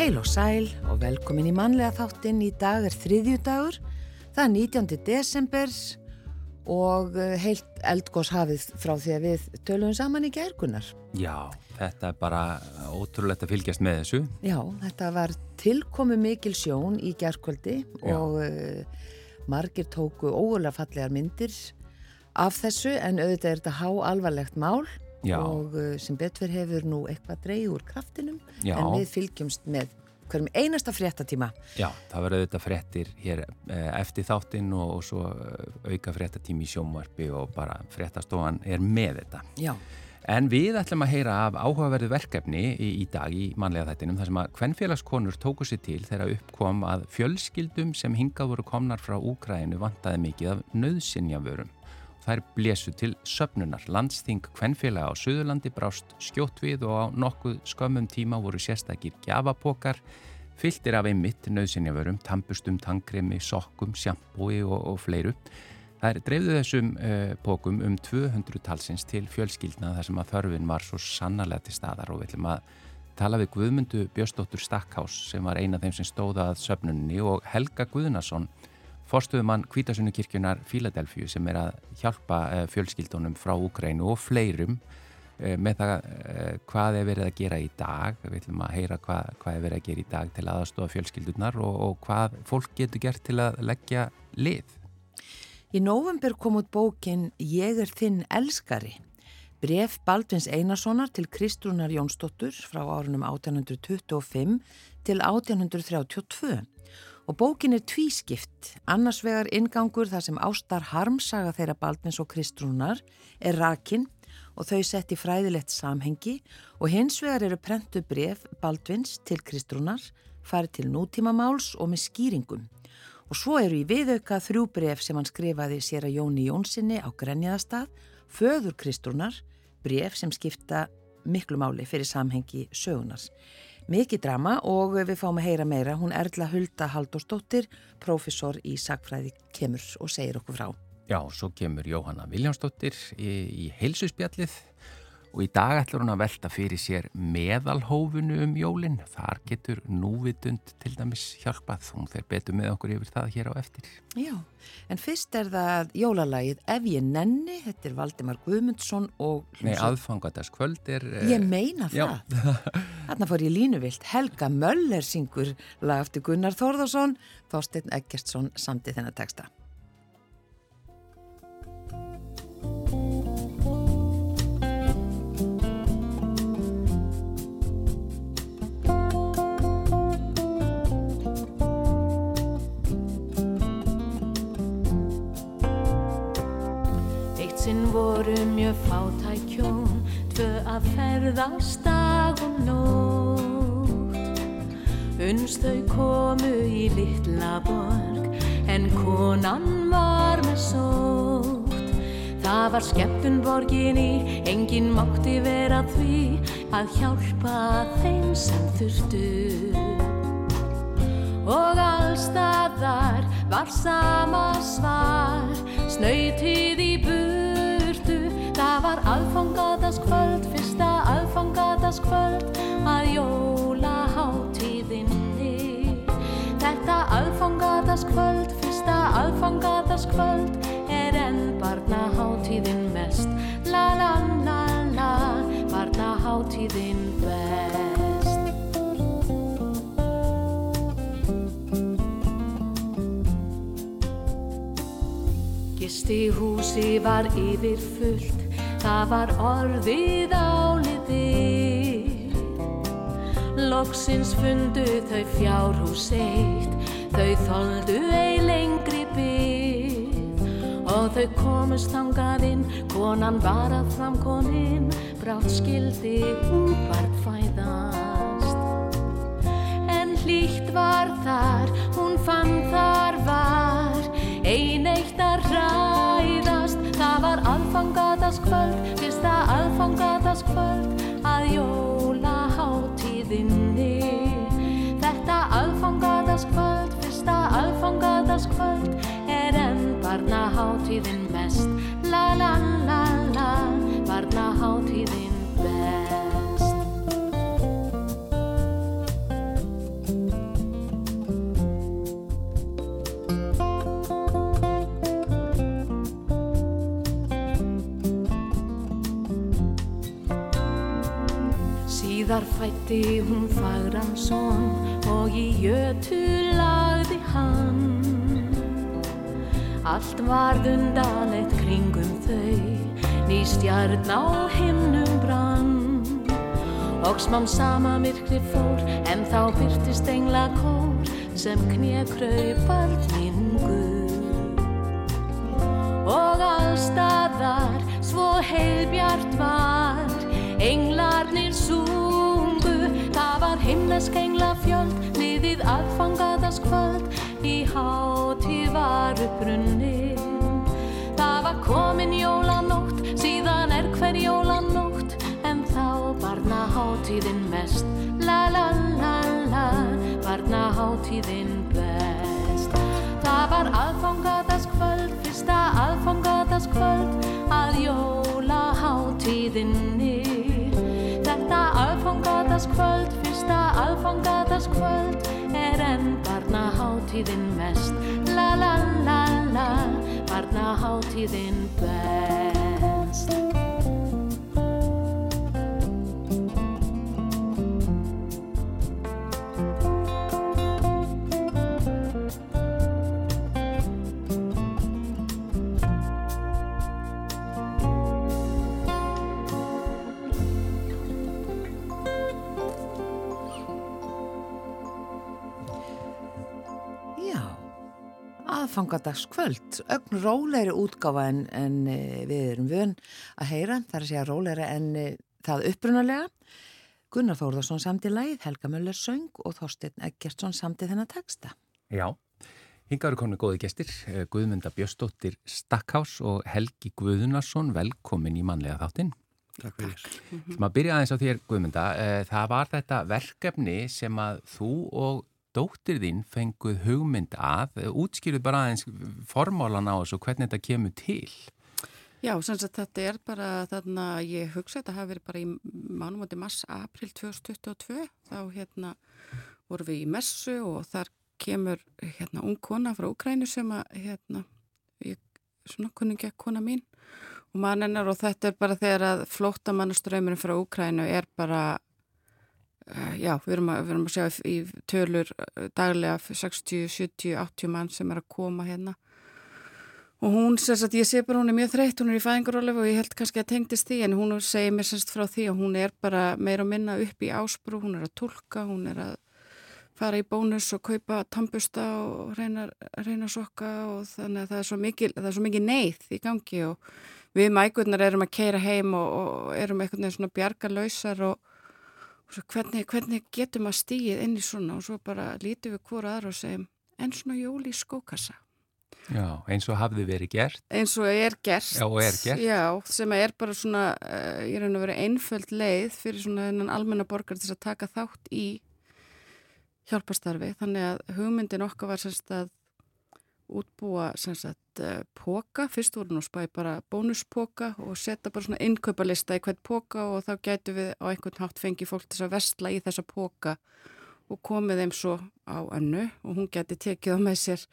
Heil og sæl og velkomin í mannlega þáttinn. Í dag er þriðjudagur, það er 19. desember og eh, heilt eldgós hafið frá því að við tölum saman í gergunar. Já, þetta er bara ótrúlegt að fylgjast með þessu. Já, þetta var tilkomi mikil sjón í gerðkvöldi og uh, margir tóku ógulega fallegar myndir af þessu en auðvitað er þetta há alvarlegt mál Já. og uh, sem betur hefur nú eitthvað dreig úr kraftinum Já. en við fylgjumst með hverjum einasta fréttatíma. Já, það verður auðvitað fréttir hér eh, eftir þáttinn og, og svo eh, auka fréttatími í sjómvarpi og bara fréttastofan er með þetta. Já. En við ætlum að heyra af áhugaverðu verkefni í, í dag í manlega þættinum þar sem að hvernfélagskonur tóku sér til þegar uppkom að fjölskyldum sem hingað voru komnar frá Úkrænu vantaði mikið af nöðsynjavörum. Þær blésu til söpnunar. Landsþing Kvenfélag á Suðurlandi brást skjótt við og á nokkuð skömmum tíma voru sérstakir gjafapokar fylltir af einmitt nöðsynjavörum, tampustum, tangremi, sokkum, sjampói og, og fleiru. Það er dreifðu þessum uh, pókum um 200 talsins til fjölskyldna þar sem að þörfin var svo sannarlega til staðar og við ætlum að tala við Guðmundu Björstóttur Stakkás sem var eina af þeim sem stóða að söpnunni og Helga Guðnason Forstuðumann Kvítasunukirkjunar Fíladelfju sem er að hjálpa eh, fjölskyldunum frá Ukrænu og fleirum eh, með það eh, hvað er verið að gera í dag. Við ætlum að heyra hvað, hvað er verið að gera í dag til aðstofa fjölskyldunar og, og hvað fólk getur gert til að leggja lið. Í nóvember kom út bókin Ég er þinn elskari. Bref Baldvins Einarssonar til Kristrúnar Jónsdóttur frá árunum 1825 til 1832 Og bókin er tvískipt, annars vegar ingangur þar sem ástar harmsaga þeirra Baldvins og Kristrúnar er rakin og þau sett í fræðilegt samhengi og hins vegar eru prentu bref Baldvins til Kristrúnar, farið til nútímamáls og með skýringum. Og svo eru í viðauka þrjú bref sem hann skrifaði sér að Jóni Jónssoni á Grenjaðastað, föður Kristrúnar, bref sem skipta miklu máli fyrir samhengi sögunars. Mikið drama og við fáum að heyra meira. Hún Erla Hulda Halldórsdóttir, profesor í Sakfræði, kemur og segir okkur frá. Já, svo kemur Jóhanna Viljánsdóttir í, í heilsusspjallið og í dag ætlur hún að velta fyrir sér meðalhófunu um jólinn. Þar getur núvitund til dæmis hjálpað. Hún fer betur með okkur yfir það hér á eftir. Já, en fyrst er það jólalagið Ef ég nenni, þetta er Valdimar Guðmundsson og... Nei, aðfangataskvöld er... Ég eh, meina það. Þarna fór ég línuvilt. Helga Möller syngur lag eftir Gunnar Þórðarsson, Þorstein Eggertsson samtið þennan texta. Ferðast dag og nótt Unst þau komu í litla borg en konan var með sótt. Það var skeppun borgin í, engin mátti vera því að hjálpa þeim sem þurftu. Og allstaðar var sama svar, snautið í bú Það var aðfangadaskvöld, fyrsta aðfangadaskvöld að jólaháttíðinni. Þetta aðfangadaskvöld, fyrsta aðfangadaskvöld er enn barnaháttíðin mest. La la la la, barnaháttíðin best. Gisti húsi var yfir fullt það var orðið áliðið Loksins fundu þau fjárhús eitt þau þóldu ei lengri bygg og þau komust hangaðinn konan var að framkominn brátt skildi útvart fæðast. En hlýtt var þar hún fann hátíðin mest. La la la la Barna hátíðin best. Síðar fætti hún fagran són og í jötu lagði hann Allt varð undan eitt kringum þau, ný stjarn á himnum brann. Og smám sama myrkri fór, en þá byrtist engla kór sem knið kraupalt mingu. Og allstaðar svo heilbjart var, englarnir sungu. Það var himnesk engla fjöld, niðið aðfangaðas kvöld, í hátíð var upprunnin. Það var komin jólanótt, síðan er hver jólanótt, en þá barna hátíðin mest. La la la la, barna hátíðin best. Það var aðfangaðaskvöld, fyrsta aðfangaðaskvöld að jóla hátíðinni. Þetta aðfangaðaskvöld, fyrsta aðfangaðaskvöld er enn barna hátíðin mest. La la la la, barna hátíðin best. Aðfangadagskvöld, ögn rólegri útgáfa en, en eh, við erum vön að heyra, það er að segja rólegri en eh, það upprunalega. Gunnar Þórðarsson samti lagið, Helga Möller söng og Þorstein Eggertsson samti þennan texta. Já, hingaður komið góði gestir, eh, Guðmunda Björstóttir Stakkás og Helgi Guðunarsson, velkomin í manlega þáttinn. Takk fyrir. Sem að byrja aðeins á þér, Guðmunda, eh, það var þetta verkefni sem að þú og dóttir þín fenguð hugmynd að, eh, útskýruð bara aðeins formálan á þessu hvernig þetta kemur til. Já, sem sagt þetta er bara þarna, ég hugsa þetta hafi verið bara í mánumóti mars, april 2022, þá hérna vorum við í messu og þar kemur hérna ung kona frá Ukrænu sem að hérna, ég, svona kunningja kona mín og mann hennar og þetta er bara þegar að flóttamannaströymurinn frá Ukrænu er bara já, við erum, að, við erum að sjá í tölur uh, daglega 60, 70, 80 mann sem er að koma hérna. Og hún, sérst ég sé bara hún er mjög þreytt, hún er í fæðingarólefu og ég held kannski að tengdist því en hún segir mér sérst frá því að hún er bara meira að minna upp í ásprú, hún er að tólka, hún er að fara í bónus og kaupa tampusta og reyna, reyna sokka og þannig að það er svo mikið, er svo mikið neyð í gangi og við mækurnar erum að keira heim og, og erum eitthvað svona bjargarlausar og svo hvernig, hvernig getum að stíið inn í svona og svo bara lítum við hvora aðra og segjum en svona jóli skókassa. Já, eins og hafði verið gert. Eins og er gert. Já, er gert. Já, sem er bara svona, uh, ég reyna að vera einföld leið fyrir svona almenna borgar til að taka þátt í hjálpastarfi. Þannig að hugmyndin okkar var semst að útbúa semst að uh, póka, fyrst voru nú spæði bara bónuspoka og setja bara svona innkaupalista í hvern póka og þá gætu við á einhvern hátt fengi fólk til að vestla í þessa póka og komið þeim svo á önnu og hún geti tekið á með sér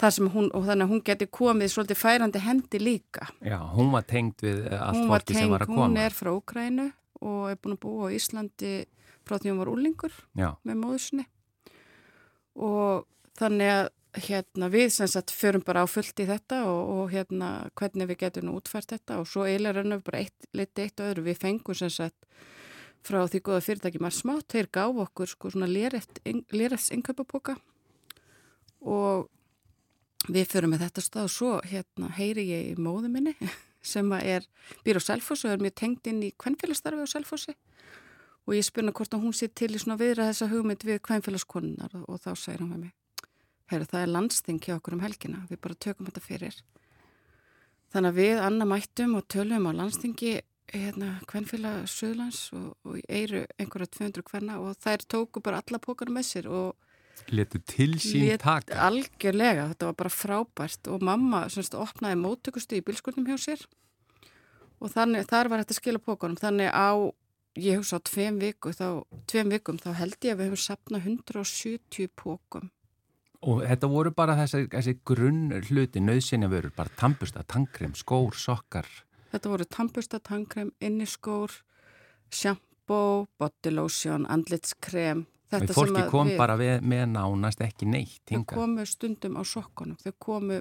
þar sem hún, og þannig að hún geti komið svolítið færandi hendi líka. Já, hún var tengd við allt fólki sem var að koma. hún er frá Ukrænu og er búin að búa á Íslandi frá því hún var úlingur Já, með móðusinni og þannig að hérna við sem sagt förum bara á fullt í þetta og, og hérna hvernig við getum útfært þetta og svo eiginlega rennum við bara eitt, liti eitt og öðru. Við fengum sem sagt frá því góða fyrirtæki maður smátt, þeir gáf okkur sko svona lérefts innkaupaboka og við förum með þetta stað og svo hérna heyri ég í móðu minni sem er býr á Selfossi og er mjög tengd inn í kvennfélagstarfi á Selfossi og ég spurna hvort að hún sé til í svona viðra þessa hugmynd við kvennfélagskonunnar og, og þá segir hún með mig Herru, það er landsting hjá okkur um helgina, við bara tökum þetta fyrir. Þannig að við Anna mættum og tölum á landstingi hérna kvennfélag Suðlands og, og eiru einhverja 200 kvenna og þær tóku bara alla pókana með sér og letu til sín lét taka. algjörlega, þetta var bara frábært og mamma semst opnaði móttökustu í bilskurnum hjá sér og þannig, þar var þetta skila pókanum, þannig á ég hugsa á tveim viku þá, tveim vikum þá held ég að við höfum sapnað 170 pókum Og þetta voru bara þessi, þessi grunn hluti, nöðsynja vörur, bara tampusta, tankrem, skór, sokkar. Þetta voru tampusta, tankrem, inniskór, sjambó, bodylotion, andlitskrem Þetta fólki kom við, bara við, með nánast ekki neitt Þau komu stundum á sokkunum þau komu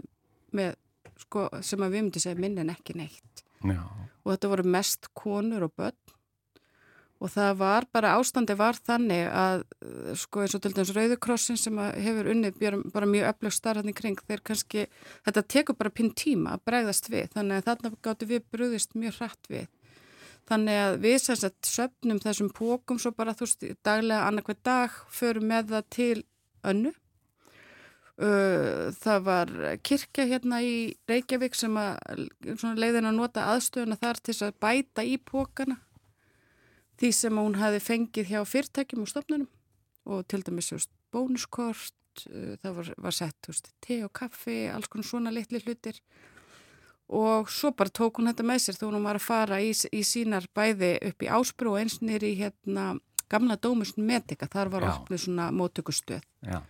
með sko, sem að við myndum segja minn en ekki neitt Já. og þetta voru mest konur og börn og það var bara, ástandi var þannig að sko eins og til dæmis Rauðukrossin sem hefur unnið bara mjög öflug starfandi kring þeir kannski, þetta tekur bara pinn tíma að bregðast við. Þannig að þarna gáttu við brúðist mjög hratt við. Þannig að við sagt söpnum þessum pókum svo bara þú veist daglega annarkveð dag förum með það til önnu. Það var kirkja hérna í Reykjavík sem að leiðin að nota aðstöðuna þar til að bæta í pókana því sem hún hafi fengið hjá fyrirtækjum og stofnunum og til dæmis bónuskort, það var, var sett veist, te og kaffi, alls konar svona litli hlutir. Og svo bara tók hún þetta með sér þó hún var að fara í, í sínar bæði upp í Ásbrú og eins nýri hérna gamla dómusn Medika, þar var opnið svona móttökustöð. Já.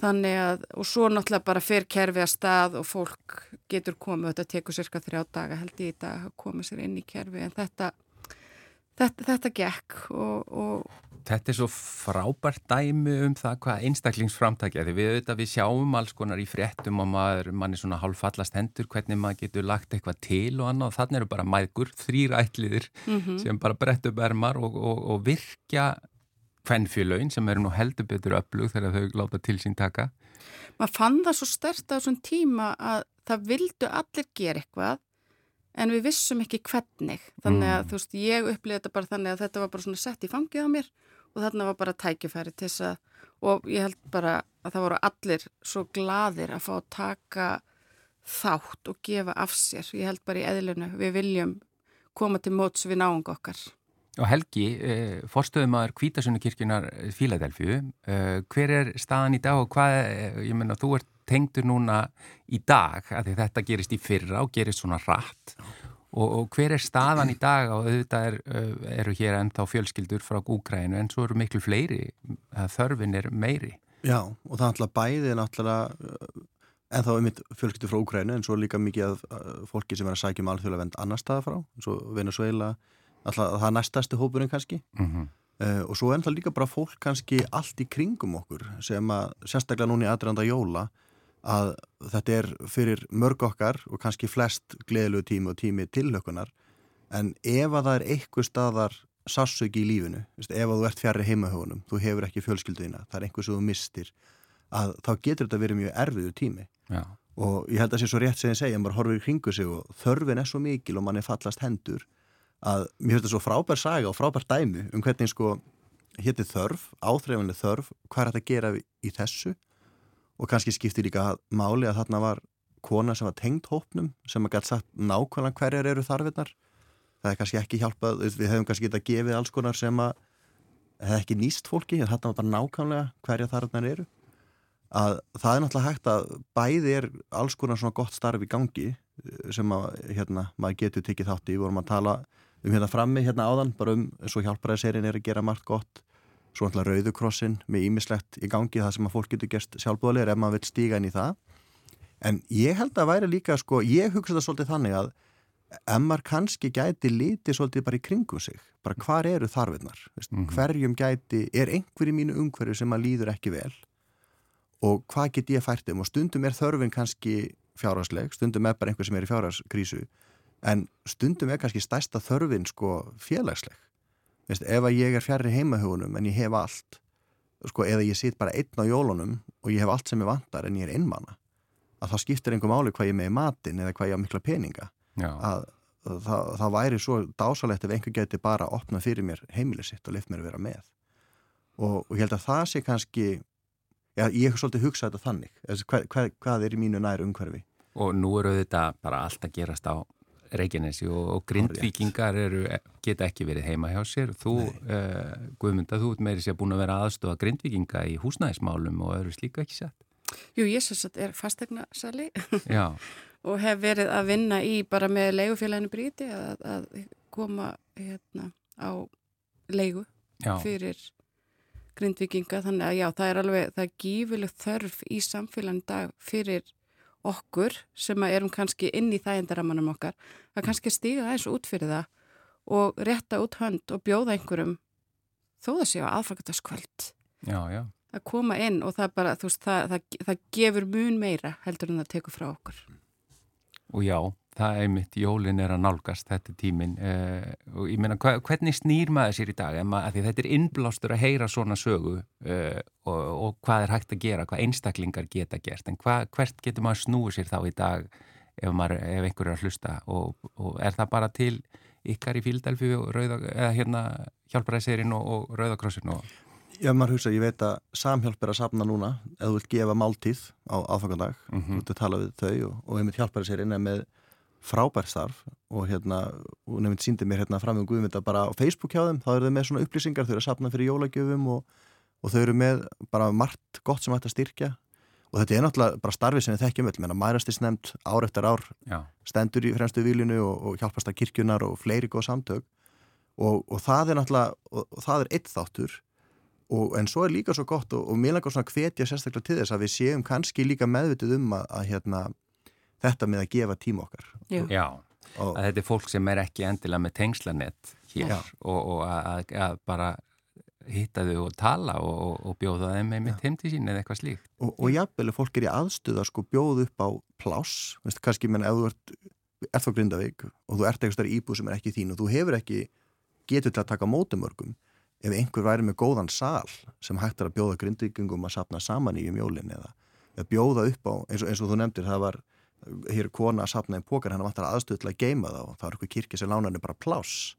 þannig að, og svo náttúrulega bara fer kerfi að stað og fólk getur komið, þetta tekur cirka þrjá daga held ég í dag að koma sér inn í kerfi en þetta þetta, þetta gekk og, og Þetta er svo frábært dæmi um það hvað einstaklingsframtækja því við auðvitað við sjáum alls konar í fréttum og maður, mann er svona hálffallast hendur hvernig maður getur lagt eitthvað til og annað og þannig eru bara mægur, þrýrætliðir mm -hmm. sem bara brettu bermar og, og, og virkja hvennfjölögin sem eru nú heldur betur öflug þegar þau láta til sín taka. Maður fann það svo stert á svon tíma að það vildu allir gera eitthvað en við vissum ekki hvernig. Þannig að mm. þú veist ég upplýði þetta bara þannig að þetta var bara svona sett í fangið á mér og þarna var bara tækifæri til þess að og ég held bara að það voru allir svo gladir að fá að taka þátt og gefa af sér. Ég held bara í eðlunu, við viljum koma til móts við náung okkar. Og Helgi, eh, forstöðumæður Kvítasunukirkjunar Fíladelfju eh, hver er staðan í dag og hvað, eh, ég menna þú ert tengdur núna í dag að þetta gerist í fyrra og gerist svona rætt Og, og hver er staðan í dag og auðvitað er, eru hér ennþá fjölskyldur frá Úkrænu en svo eru miklu fleiri að þörfin er meiri. Já og það er náttúrulega bæðið náttúrulega ennþá um mitt fjölskyldur frá Úkrænu en svo líka mikið af fólki sem er að sækja um alþjóðlega vend annar staða frá eins og Venezuela, alltaf það er næstastu hópurinn kannski mm -hmm. uh, og svo náttúrulega líka bara fólk kannski allt í kringum okkur sem að sérstaklega núni aðranda jóla að þetta er fyrir mörg okkar og kannski flest gleðilegu tími og tími tilhökunar en ef að það er eitthvað staðar sassöki í lífinu, ef að þú ert fjari heimahögunum, þú hefur ekki fjölskylduðina það er einhver sem þú mistir að þá getur þetta verið mjög erfiðu tími. Já. og ég held að það sé svo rétt sem ég segja, maður horfir í kringu sig og þörfin er svo mikil og mann er fallast hendur að mér finnst þetta svo frábær saga og frábær dæmi um hvernig sko hétti þörf, áþreifanlega þörf hvað er þetta að gera í þessu og kannski skiptir líka máli að þarna var kona sem var tengd hópnum sem að gæti sagt nákvæmlega hverjar eru þarfinnar það er kannski ekki hjálpað við hefum kannski getað gefið alls konar sem að hefði ekki nýst fólki en þarna var bara nákvæmlega hverja þarfinnar eru. Að það er náttúrulega hægt að bæði er alls konar svona gott starf í gangi eh, sem að hérna maður getur tekið þátt í, við vorum að tala um hérna frammi hérna áðan, bara um eins og hjálparæðiserien er að gera margt gott svo alltaf rauðukrossin með ímislegt í gangi það sem að fólk getur gerst sjálfbúðalegir ef maður vil stíga inn í það. En ég held að væri líka sko, ég hugsa þetta svolítið þannig að ef maður kannski gæti lítið svolítið bara í kringum sig, bara hvar eru þarfinnar mm -hmm. hverjum gæti, er einhver í mínu umhverju sem að líður ekki vel? Og hvað get ég fært um og stundum er þörfin kannski fjárhagsleg, stundum er bara einhver sem er í fjárhagskrísu en stundum er kannski stærsta þörfin sko félagsleg Veist, ef að ég er fjærri heimahugunum en ég hef allt sko, eða ég sit bara einn á jólunum og ég hef allt sem ég vantar en ég er innmanna að það skiptir einhver máli hvað ég með í matin eða hvað ég á mikla peninga. Að, að það, það væri svo dásalegt ef einhver geti bara opnað fyrir mér heimilið sitt og lift mér að vera með. Og, og ég held að það sé kannski já, ég hef svolítið hugsað þetta þannig. Hvað, hvað, hvað er í mínu nær umhverfi og nú eru þetta bara allt að gerast á Reykjanesi og, og grindvikingar eru, geta ekki verið heima hjá sér. Þú, uh, Guðmunda, þú ert meiri sér búin að vera aðstofa grindvikinga í húsnæðismálum og öðru slíka ekki sett? Jú, ég svo satt er fastegna sali og hef verið að vinna í bara með leigufélaginu bríti að, að koma hérna á leigu já. fyrir grindvikinga þannig að já, það er alveg, það er gífileg þörf í samfélaginu dag fyrir okkur sem erum kannski inn í þægindaramanum okkar að kannski stíga aðeins út fyrir það og rétta út hönd og bjóða einhverjum þó það séu já. að koma inn og það bara, þú veist, það, það, það gefur mun meira heldur en það tekur frá okkur. Og já, það er mitt, jólin er að nálgast þetta tímin uh, og ég meina, hvernig snýr maður sér í dag? Maður, þetta er innblástur að heyra svona sögu uh, og, og hvað er hægt að gera, hvað einstaklingar geta gert, en hva, hvert getur maður snúið sér þá í dag ef, maður, ef einhver er að hlusta og, og er það bara til ykkar í Fíldelfi og rauða, eða hérna hjálparæðserinn og, og Rauðakrossin og... Já, maður hugsa, ég veit að samhjálp er að sapna núna ef þú vilt gefa máltíð á aðfangandag mm -hmm. þú vilt að tala við þau og, og einmitt hjálparæðserinn er með frábær starf og hérna, og nefnitt síndi mér hérna fram um Guðmynda bara á Facebook hjá þeim, þá eru þau með svona upplýsingar, þau eru að sapna fyrir jólagjöfum og, og þau eru með bara margt gott sem ætti að styrkja. Og þetta er náttúrulega bara starfið sem við þekkjum öll, menna mærastist nefnd ár eftir ár Já. stendur í fremstu výlinu og, og hjálpast að kirkjunar og fleiri góð samtök. Og, og það er náttúrulega, og, og það er eitt þáttur. En svo er líka svo gott og mér langar svona hvetja sérstaklega til þess að við séum kannski líka meðvitið um að, að hérna, þetta með að gefa tíma okkar Já, að þetta er fólk sem er ekki endilega með tengslanett hér Já. og að, að bara hitta þau og tala og, og bjóða þeim með mitt heim til sín eða eitthvað slíkt. Og, og jafnvel er fólk er í aðstuða sko bjóð upp á pláss, veist, kannski menn ef þú ert, ert á Grindavík og þú ert eitthvað starf íbúð sem er ekki þín og þú hefur ekki getur til að taka mótumörgum ef einhver væri með góðan sál sem hægt er að bjóða Grindavíkingum að sapna saman í um jólinn eða að bjóða upp á, eins og, eins og þú nefndir, það var hér kona að sapna einn pókar, hann vantar aðstöð til að geima það og það var eitthvað kirkja sem lánaði bara pláss.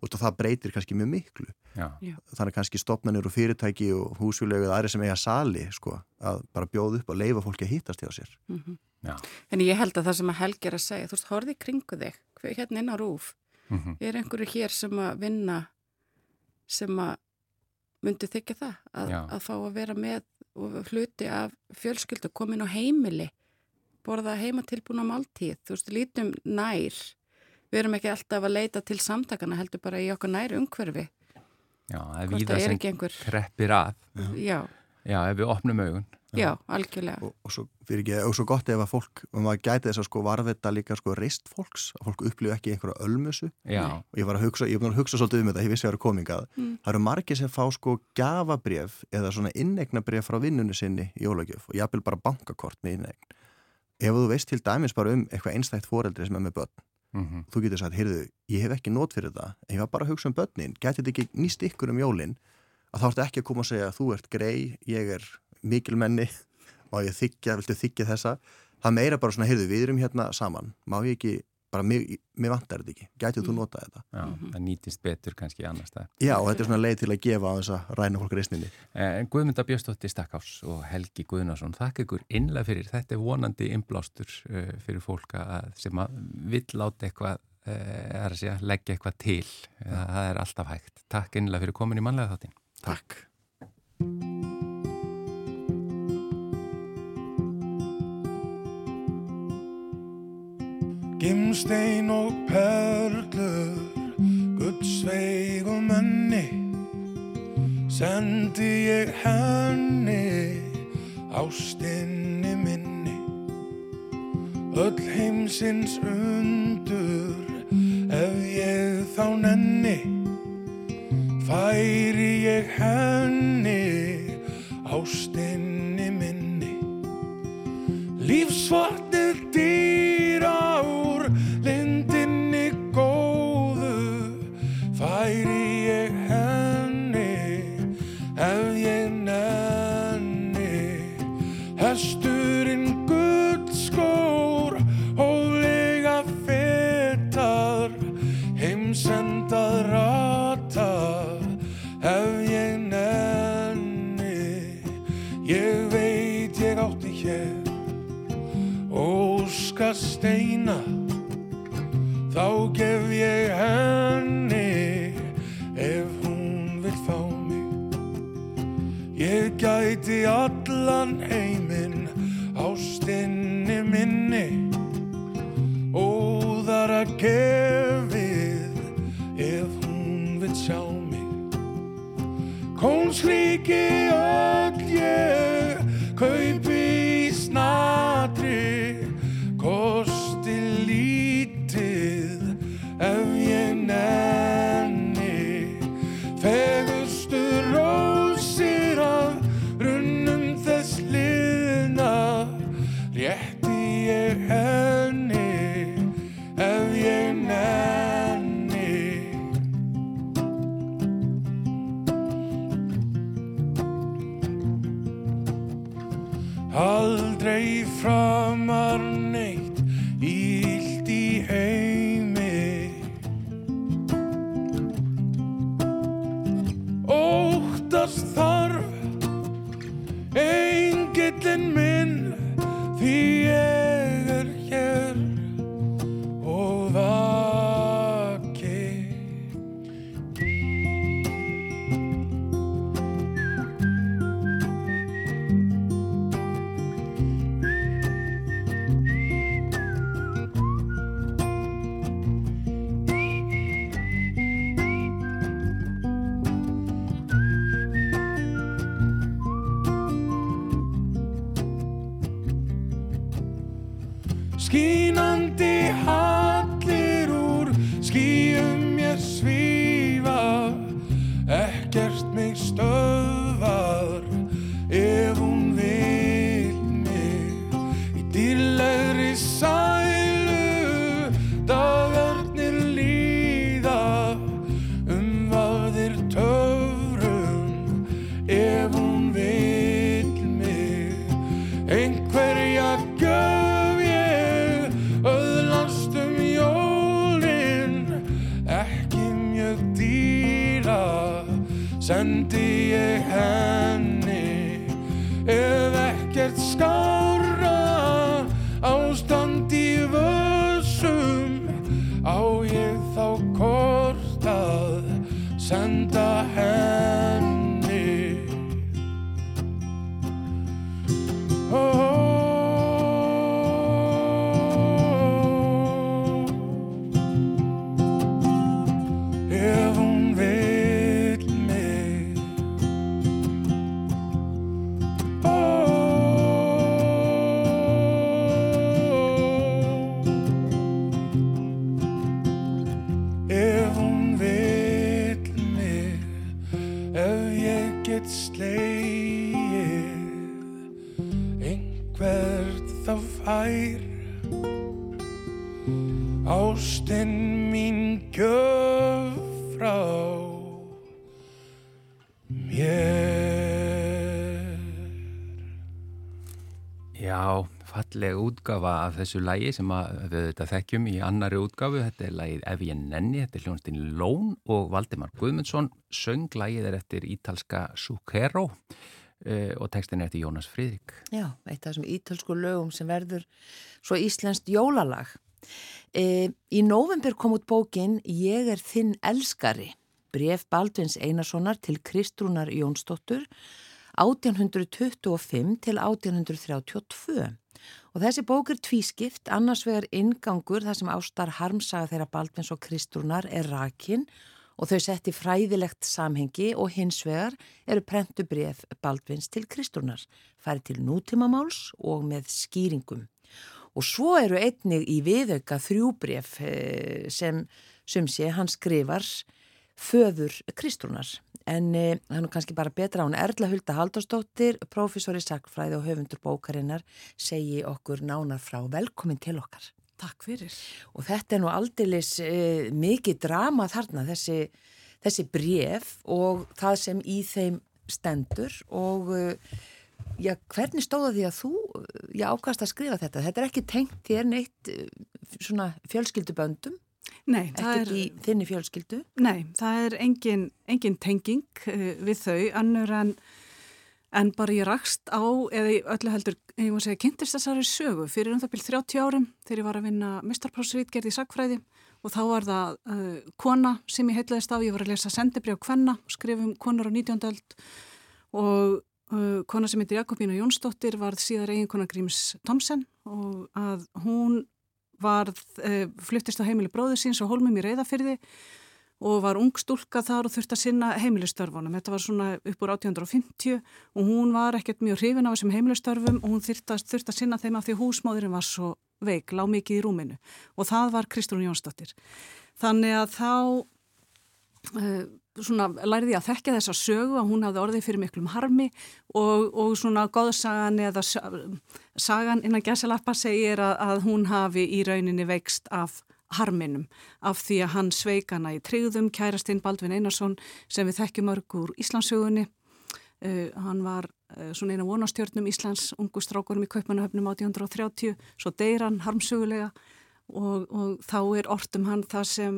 Og það breytir kannski mjög miklu. Já. þannig kannski stopnarnir og fyrirtæki og húsfélögu eða aðri sem eiga sali sko, að bara bjóða upp og leifa fólki að hýtast hjá sér. Mm -hmm. En ég held að það sem að Helgi er að segja þú veist, horfið kringu þig, hérna inn á rúf mm -hmm. er einhverju hér sem að vinna sem að myndi þykja það að, að fá að vera með og hluti af fjölskyldu komin á heimili borða heimatilbúna máltíð, þú veist, lítum nær. Við erum ekki alltaf að leita til samtakana heldur bara í okkur næri umhverfi. Já, það er víða sem einhver... kreppir að. Já. Já, ef við opnum augun. Já, algjörlega. Og, og, svo, ekki, og svo gott ef að fólk, og maður gæti þess að sko varvita líka sko reist fólks að fólk upplifu ekki einhverja ölmusu. Og ég var að hugsa, ég var að hugsa svolítið um þetta ég vissi að það eru komingað, mm. það eru margir sem fá sko gafabref eða svona innegnabref frá vinnunni sinni í ólagjöf og ég apil bara bankakort með innegn ef þú veist til dæmis bara um eitthvað einstækt foreldri sem er með börn Mm -hmm. Þú getur sagt, heyrðu, ég hef ekki nót fyrir það. Ég var bara að hugsa um börnin, getur þetta ekki nýst ykkur um jólinn að þá ertu ekki að koma að segja að þú ert grei, ég er mikilmenni og ég þykja, viltu þykja þessa? Það meira bara svona, heyrðu, við erum hérna saman. Má ég ekki bara mér, mér vantar þetta ekki, gætið þú mm. nota þetta? Já, mm -hmm. það nýtist betur kannski annars það Já, og þetta er svona leið til að gefa á þess að ræna fólk reysninni En Guðmynda Björnstóttir Stakkás og Helgi Guðnarsson þakk ykkur innlega fyrir, þetta er vonandi inblástur uh, fyrir fólk að, sem að vill láta eitthvað uh, að segja, leggja eitthvað til. Það, það er alltaf hægt. Takk innlega fyrir komin í manlega þáttin Takk Gimstein og perlur Gudsveig og mönni. Sendi ég henni Ástinni minni. Öll heimsins undur Ef ég þá nenni Færi ég henni Ástinni minni. Lífsvartir dýr steina Já, falleg útgafa af þessu lægi sem við þetta þekkjum í annari útgafu. Þetta er lægið Ef ég nenni, þetta er hljónstinn Lón og Valdimar Guðmundsson. Söng lægið er eftir ítalska Zucchero uh, og textin er eftir Jónas Fríðrik. Já, eitt af þessum ítölsku lögum sem verður svo íslenskt jólalag. E, í november kom út bókin Ég er þinn elskari, bref Baldvins Einarssonar til Kristrúnar Jónsdóttur 1825 til 1832 og þessi bók er tvískipt, annars vegar ingangur þar sem ástar harmsaga þeirra Baldvins og Kristrúnar er rakin og þau setti fræðilegt samhengi og hins vegar eru prentu bref Baldvins til Kristrúnar, færi til nútímamáls og með skýringum. Og svo eru einnig í viðauka þrjúbref sem, sem sé, hann skrifar föður Kristrúnar. En e, það er nú kannski bara betra án Erla Hulda Haldarsdóttir, professor í sakfræði og höfundur bókarinnar, segi okkur nánar frá velkomin til okkar. Takk fyrir. Og þetta er nú aldeilis e, mikið drama þarna, þessi, þessi bref og það sem í þeim stendur og e, já, hvernig stóða því að þú já, ákast að skrifa þetta? Þetta er ekki tengt þér neitt svona fjölskylduböndum? Nei, það Ekkert er, í þinni fjölskyldu? nei, það er engin, engin tenging uh, við þau, annur en, en bara ég rakst á, eða í öllu heldur, ég má segja, kynntist þessari sögu fyrir um það byrj 30 árum þegar ég var að vinna mistarprófsrítgerð í sakfræði og þá var það uh, kona sem ég heitlaðist af, ég var að lesa sendibri á kvenna, skrifum konur á 19. öld og uh, kona sem heitir Jakobína Jónsdóttir varð síðar eiginkona Gríms Tomsen og að hún varð, uh, fluttist á heimili bróður síns og hólmum í reyðafyrði og var ung stúlka þar og þurfti að sinna heimilistörfunum. Þetta var svona upp úr 1850 og hún var ekkert mjög hrifin á þessum heimilistörfum og hún þurfti að, þurfti að sinna þeim af því húsmáðurinn var svo veik, lág mikið í rúminu og það var Kristrún Jónsdóttir. Þannig að þá uh, svona læriði að þekka þessa sögu að hún hafði orðið fyrir miklum harmi og, og svona góðsagan eða sagan innan gæsalappa segir að, að hún hafi í rauninni veikst af harminum af því að hann sveik hana í tryggðum kærastinn Baldvin Einarsson sem við þekkjum örg úr Íslandsögunni Uh, hann var uh, svona eina vonastjörnum Íslands ungu strákurum í Kaupmannahöfnum 1830, svo deyr hann harmsugulega og, og þá er ortum hann það sem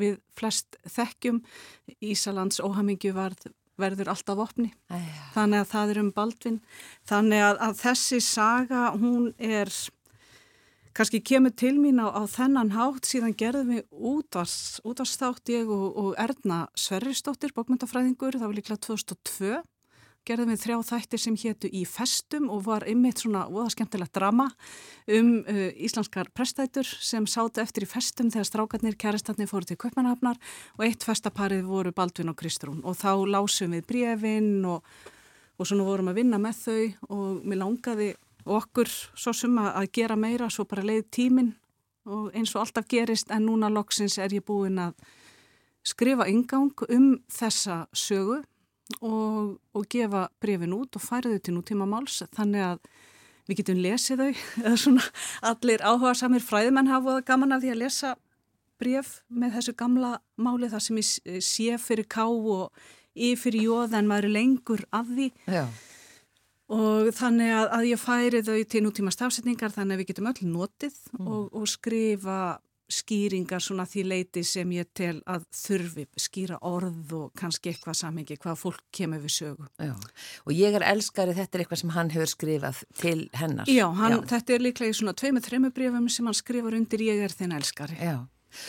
við flest þekkjum. Ísalands óhamingju verður alltaf opni. Æja. þannig að það er um Baldvin. Þannig að, að þessi saga hún er kannski kemur til mín á, á þennan hátt. Síðan gerðum við útvarsþátt ég og, og Erna Sverrisdóttir bókmyndafræðingur, það var líklega 2002 gerðum við þrjá þættir sem héttu í festum og var ymmit svona óða skemmtilegt drama um uh, íslenskar prestætur sem sátu eftir í festum þegar strákarnir, kærastatnir fóru til Kaupmannahafnar og eitt festaparið voru Baldvin og Kristrún. Og þá lásum við brefin og, og svona vorum að vinna með þau og mér langaði okkur svo suma að gera meira svo bara leið tímin og eins og alltaf gerist en núna loksins er ég búin að skrifa yngang um þessa sögu og, og gefa brefin út og færa þau til nútíma máls þannig að við getum lesið þau eða svona allir áhuga samir fræðmenn hafa gaman af því að lesa bref með þessu gamla máli þar sem ég sé fyrir ká og í fyrir jóð en maður er lengur af því Já. og þannig að, að ég færi þau til nútíma stafsetningar þannig að við getum öll notið mm. og, og skrifa skýringar svona því leiti sem ég tel að þurfi skýra orð og kannski eitthvað samengi hvað fólk kemur við sögu. Já. Og ég er elskari, þetta er eitthvað sem hann hefur skrifað til hennar. Já, hann, Já. þetta er líklega í svona tveimu, þreimu brefum sem hann skrifar undir ég er þinn elskari. Já.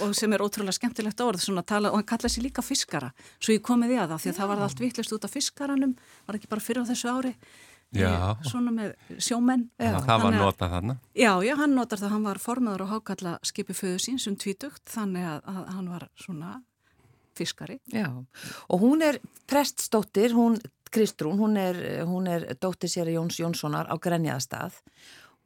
Og sem er ótrúlega skemmtilegt orð tala, og hann kallaði sér líka fiskara svo ég komið í að það því að það var allt vittlust út af fiskaranum var ekki bara fyrir á þessu ári. Svona með sjómenn já, það var notað þarna. Já, já, hann notar það, hann var formadur og hákalla skipi föðu sín sem tvítugt þannig að, að hann var svona fiskari. Já, og hún er preststóttir, hún Kristrún, hún er, hún er dóttir sér Jóns Jónssonar á Grenjaðastað.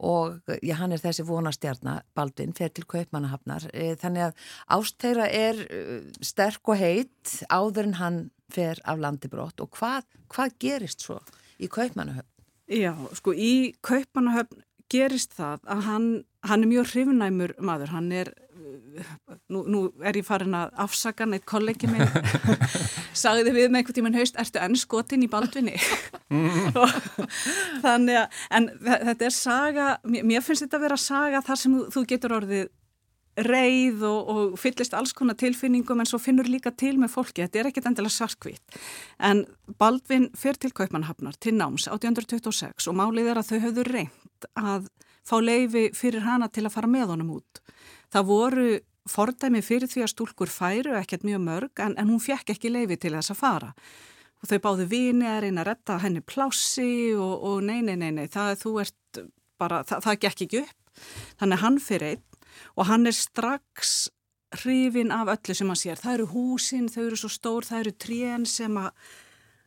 Og já, hann er þessi vonastjarnar Baldvin, fer til Kaupmannahafnar. E, þannig að ástæra er e, sterk og heit áður en hann fer af landibrótt og hvað, hvað gerist svo í Kaupmannahafn? Já, sko í Kaupanahöfn gerist það að hann, hann er mjög hrifnæmur maður, hann er, nú, nú er ég farin að afsaka neitt kollegi minn, sagði við með einhvern tíman haust, ertu enn skotin í baldvinni? Þannig að, en þetta er saga, mér finnst þetta að vera saga þar sem þú, þú getur orðið reið og, og fyllist alls konar tilfinningum en svo finnur líka til með fólki. Þetta er ekkit endilega svarkvít en Baldvin fyrir til Kaupmannhafnar til náms 1826 og málið er að þau höfðu reynd að fá leifi fyrir hana til að fara með honum út. Það voru fordæmi fyrir því að stúlkur færu ekkert mjög mörg en, en hún fekk ekki leifi til þess að fara. Og þau báðu vini að reyna að retta henni plássi og, og nei, nei, nei, nei það, bara, það, það gekk ekki upp. Þannig hann fyrir einn og hann er strax hrifin af öllu sem hann sér. Það eru húsin, þau eru svo stór, það eru trén sem að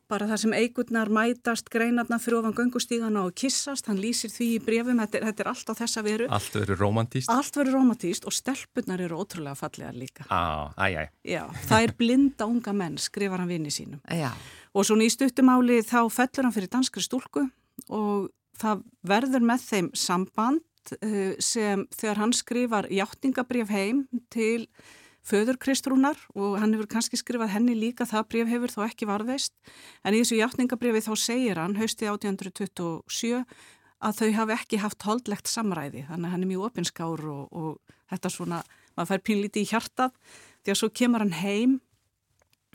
bara það sem eigurnar mætast, greinarnar fyrir ofan göngustígana og kissast, hann lýsir því í brefum, þetta er, þetta er allt á þessa veru. Allt verður romantíst. Allt verður romantíst og stelpunar eru ótrúlega fallegar líka. Á, æj, æj. Já, það er blinda unga menn, skrifar hann vini sínum. Já. Og svona í stuttumáli þá fellur hann fyrir danskri stúlku og það verður með þeim samband Eh, sem þegar hann skrifar hjáttningabrif heim til föður Kristrúnar og hann hefur kannski skrifað henni líka það brif hefur þó ekki varðveist en í þessu hjáttningabrifi þá segir hann haustið 1827 að þau hafi ekki haft holdlegt samræði þannig að hann er mjög opinskár og, og þetta svona, maður fær pínlíti í hjartað því að svo kemur hann heim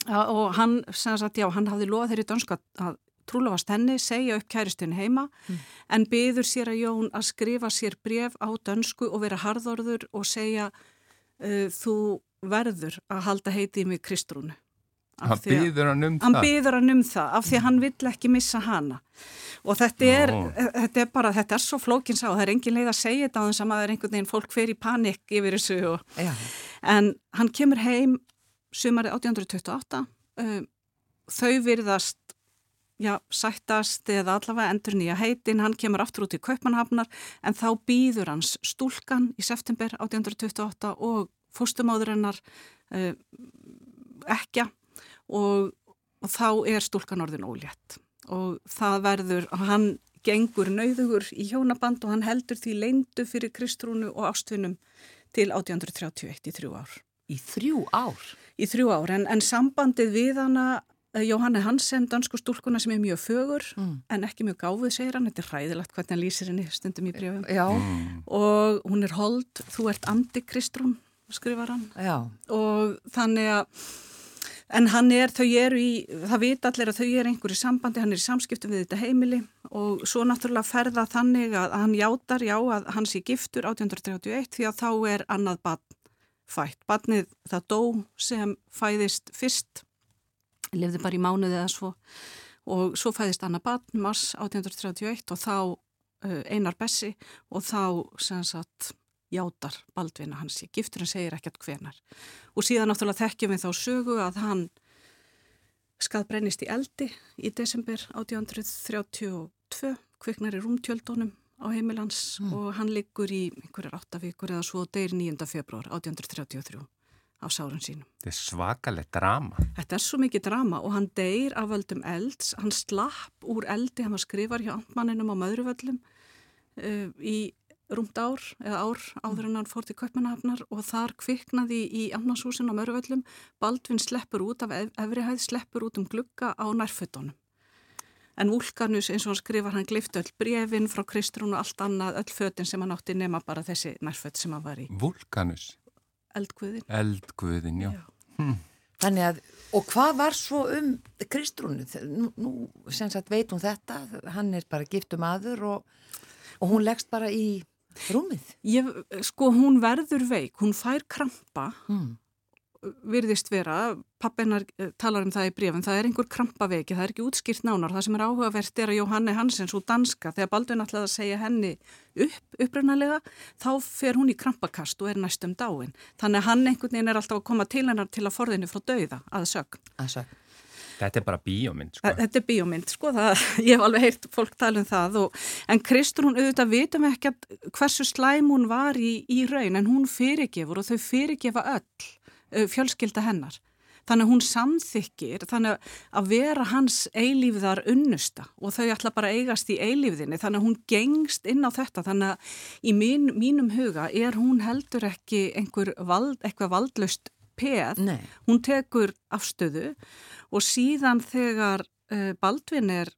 og hann, sem sagt, já, hann hafði loðað þeirri dönska að trúlefast henni, segja upp kæristinu heima mm. en byður sér að Jón að skrifa sér bref á dönsku og vera harðorður og segja uh, þú verður að halda heitið með Kristrúnu. Hann byður hann um það? Hann byður hann um það af því hann vill ekki missa hana og þetta er, þetta er bara, þetta er svo flókins á, það er engin leið að segja þetta á þess að maður er einhvern veginn, fólk fer í panik yfir þessu og, en hann kemur heim sumarið 1828 um, þau virðast já, sættast eða allavega endur nýja heitin, hann kemur aftur út í Kaupmannhafnar en þá býður hans stúlkan í september 1828 og fóstumáðurinnar eh, ekja og, og þá er stúlkan orðin ólétt og það verður, hann gengur nauðugur í hjónaband og hann heldur því leindu fyrir Kristrúnu og ástvinnum til 1831 í þrjú ár. Í þrjú ár? Í þrjú ár, en, en sambandið við hana eh, Jóhanni Hansen, dansku stúlkuna sem er mjög fögur mm. en ekki mjög gáfið, segir hann, þetta er hræðilegt hvernig hann lýsir henni stundum í brjöfum mm. og hún er hold, þú ert antikristrún, skrifar hann Já. og þannig að en hann er, þau eru í, það vita allir að þau eru einhverju sambandi, hann er í samskiptum við þetta heimili og svo náttúrulega ferða þannig að hann játar, já, að hann sé giftur 1831 því að þá er annað barn fætt. Barnið það dó sem fæðist fyrst lifði bara í mánuði eða svo og svo fæðist Anna Bann mars 1831 og þá uh, Einar Bessi og þá sem sagt játar Baldvin að hans sé giftur en segir ekkert hvenar og síðan náttúrulega þekkjum við þá sögu að hann skað brennist í eldi í desember 1832 kviknar í rúmtjöldunum á heimilans mm. og hann liggur í einhverjar áttavíkur eða svo deyr 9. februar 1833 á sárun sínum. Þetta er svakalegt drama. Þetta er svo mikið drama og hann deyr af völdum elds, hann slapp úr eldi, hann var skrifar hjá andmanninum á maðurvöldum uh, í rúmt ár eða ár áður en hann fór til Kaupmannahafnar og þar kviknaði í amnashúsin á maðurvöldum, Baldvin sleppur út af efrihæð, sleppur út um glugga á nærfötunum. En Vulkanus eins og hann skrifar, hann glifti öll brefin frá Kristrún og allt annað, öll fötin sem hann átti nema bara þessi nærföt sem hann var í. Vulkanus? Eldguðin. Eldguðin, já. já. Hm. Þannig að, og hvað var svo um Kristrúnu? Nú, nú sem sagt veit hún þetta, hann er bara giftum aður og, og hún leggst bara í rúmið. Ég, sko, hún verður veik, hún fær krampa, hm. Virðist vera, pappennar eh, talar um það í brefum, það er einhver krampaveiki, það er ekki útskýrt nánar, það sem er áhugavert er að Jóhanni Hansens úr danska, þegar Baldvin ætlaði að segja henni upp, upprænalega, þá fer hún í krampakast og er næstum dáin. Þannig að hann einhvern veginn er alltaf að koma til hennar til að forðinu frá dauða, að sögn. Að sögn. Þetta er bara bíómynd, sko. Þetta er bíómynd, sko, það, ég hef alveg heyrt fólk tala um það og, en Kristur hún auðvitað vitum ekki hversu slæm hún var í, í raun en hún fyrirgefur og þau fyrirgefa öll fjölskylda hennar. Þannig að hún samþykir, þannig að vera hans eilífiðar unnusta og þau ætla bara að eigast í eilífiðinni, þannig að hún gengst inn á þetta, þannig að í mín, mínum huga er hún heldur ekki einhver vald, valdlust peð, Nei. hún tekur afstöðu og síðan þegar uh, Baldvin er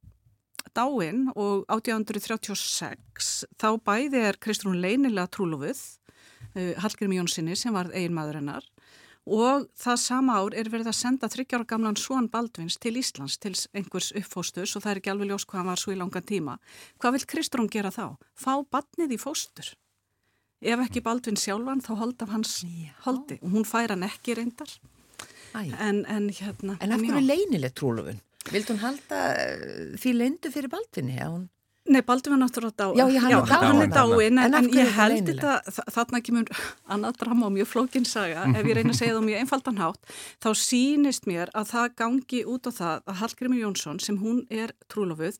dáinn og 1836 þá bæði er Kristrún leinilega trúlufuð, uh, Hallgrim Jónssoni sem var einmaður hennar og það sama ár er verið að senda þryggjára gamlan Svon Baldvins til Íslands til einhvers uppfóstus og það er ekki alveg ljós hvað hann var svo í langan tíma. Hvað vil Kristrún gera þá? Fá badnið í fóstur. Ef ekki Baldvin sjálfan þá hold af hans Já. holdi og hún fær hann ekki reyndar. En, en, hérna, en af hverju leinilegt trúlufun? Vilt hún halda eh, því leindu fyrir Baldvinni? Hún... Nei, Baldur var náttúrulega dá. Já, hann, já, er hann er dáin, en, en ég held þetta, þarna kemur annað drama og mjög flókinsaga, ef ég reyna að segja það mjög einfaldan hátt, þá sínist mér að það gangi út á það að Hallgrimur Jónsson, sem hún er trúlofuð,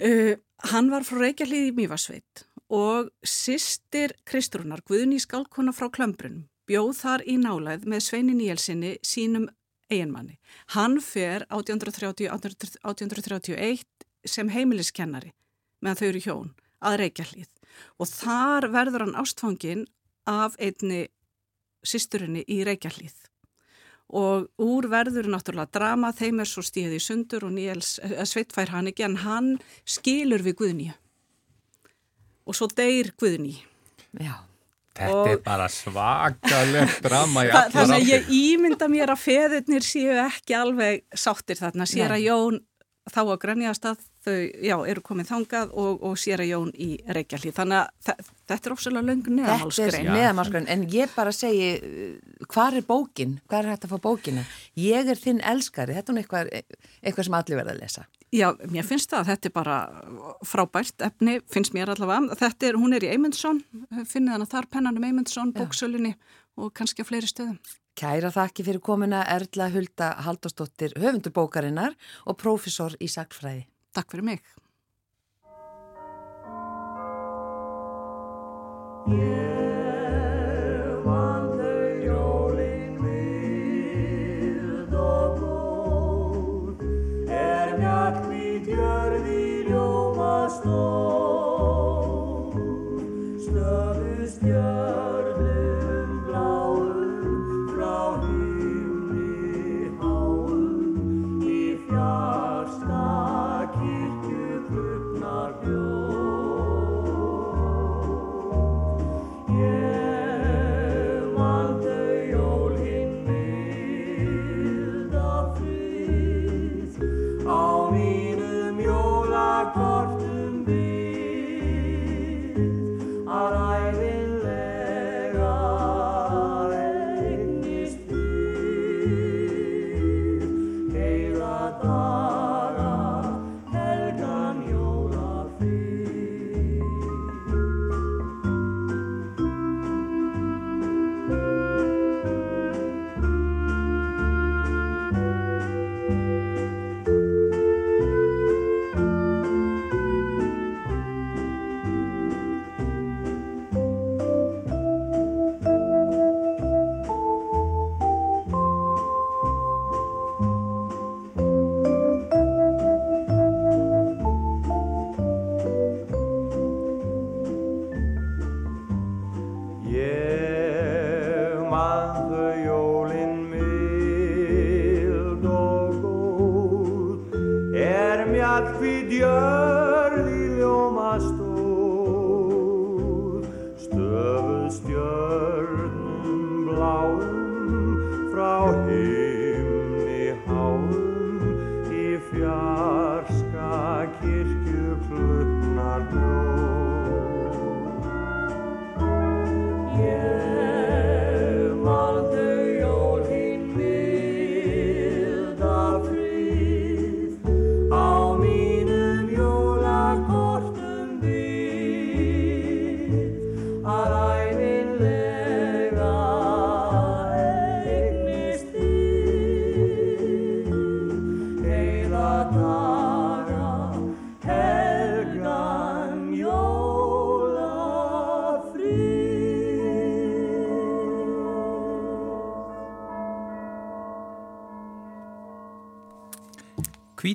uh, hann var frá Reykjavíð í Mývarsveit og sýstir Kristrúnar, Guðni Skálkona frá Klömbrunum, bjóð þar í nálæð með Sveini Níelsinni sínum eiginmanni. Hann fer 1830, 1831 sem heimiliskennari meðan þau eru hjón að reykja hlýð og þar verður hann ástfangin af einni sýsturinni í reykja hlýð og úr verður náttúrulega drama, þeim er svo stíðið í sundur og Níels, eh, Sveitfær hann ekki en hann skilur við Guðni og svo deyr Guðni Já. Þetta og er bara svakalegt drama í allar áttir. Þannig að ég ímynda mér að feðurnir séu ekki alveg sáttir þarna. Sér að Jón þá að grænjastað þau já, eru komið þangað og, og sér að Jón í Reykjavíð. Þannig að þetta er ósala löng neðamálskrein. Þetta er neðamálskrein, en ég bara segi, hvað er bókin? Hvað er hægt að fá bókina? Ég er þinn elskari, þetta er eitthvað, eitthvað sem allir verða að lesa. Já, mér finnst það að þetta er bara frábært efni, finnst mér allavega. Þetta er, hún er í Eymundsson, finnið hann að þar pennanum Eymundsson, bóksölinni og kannski á fleiri stöðum. Kæra þakki fyrir komina Erla Hulda Haldastóttir, höfundur bókarinnar og prófessor í Sackfræði. Takk fyrir mig.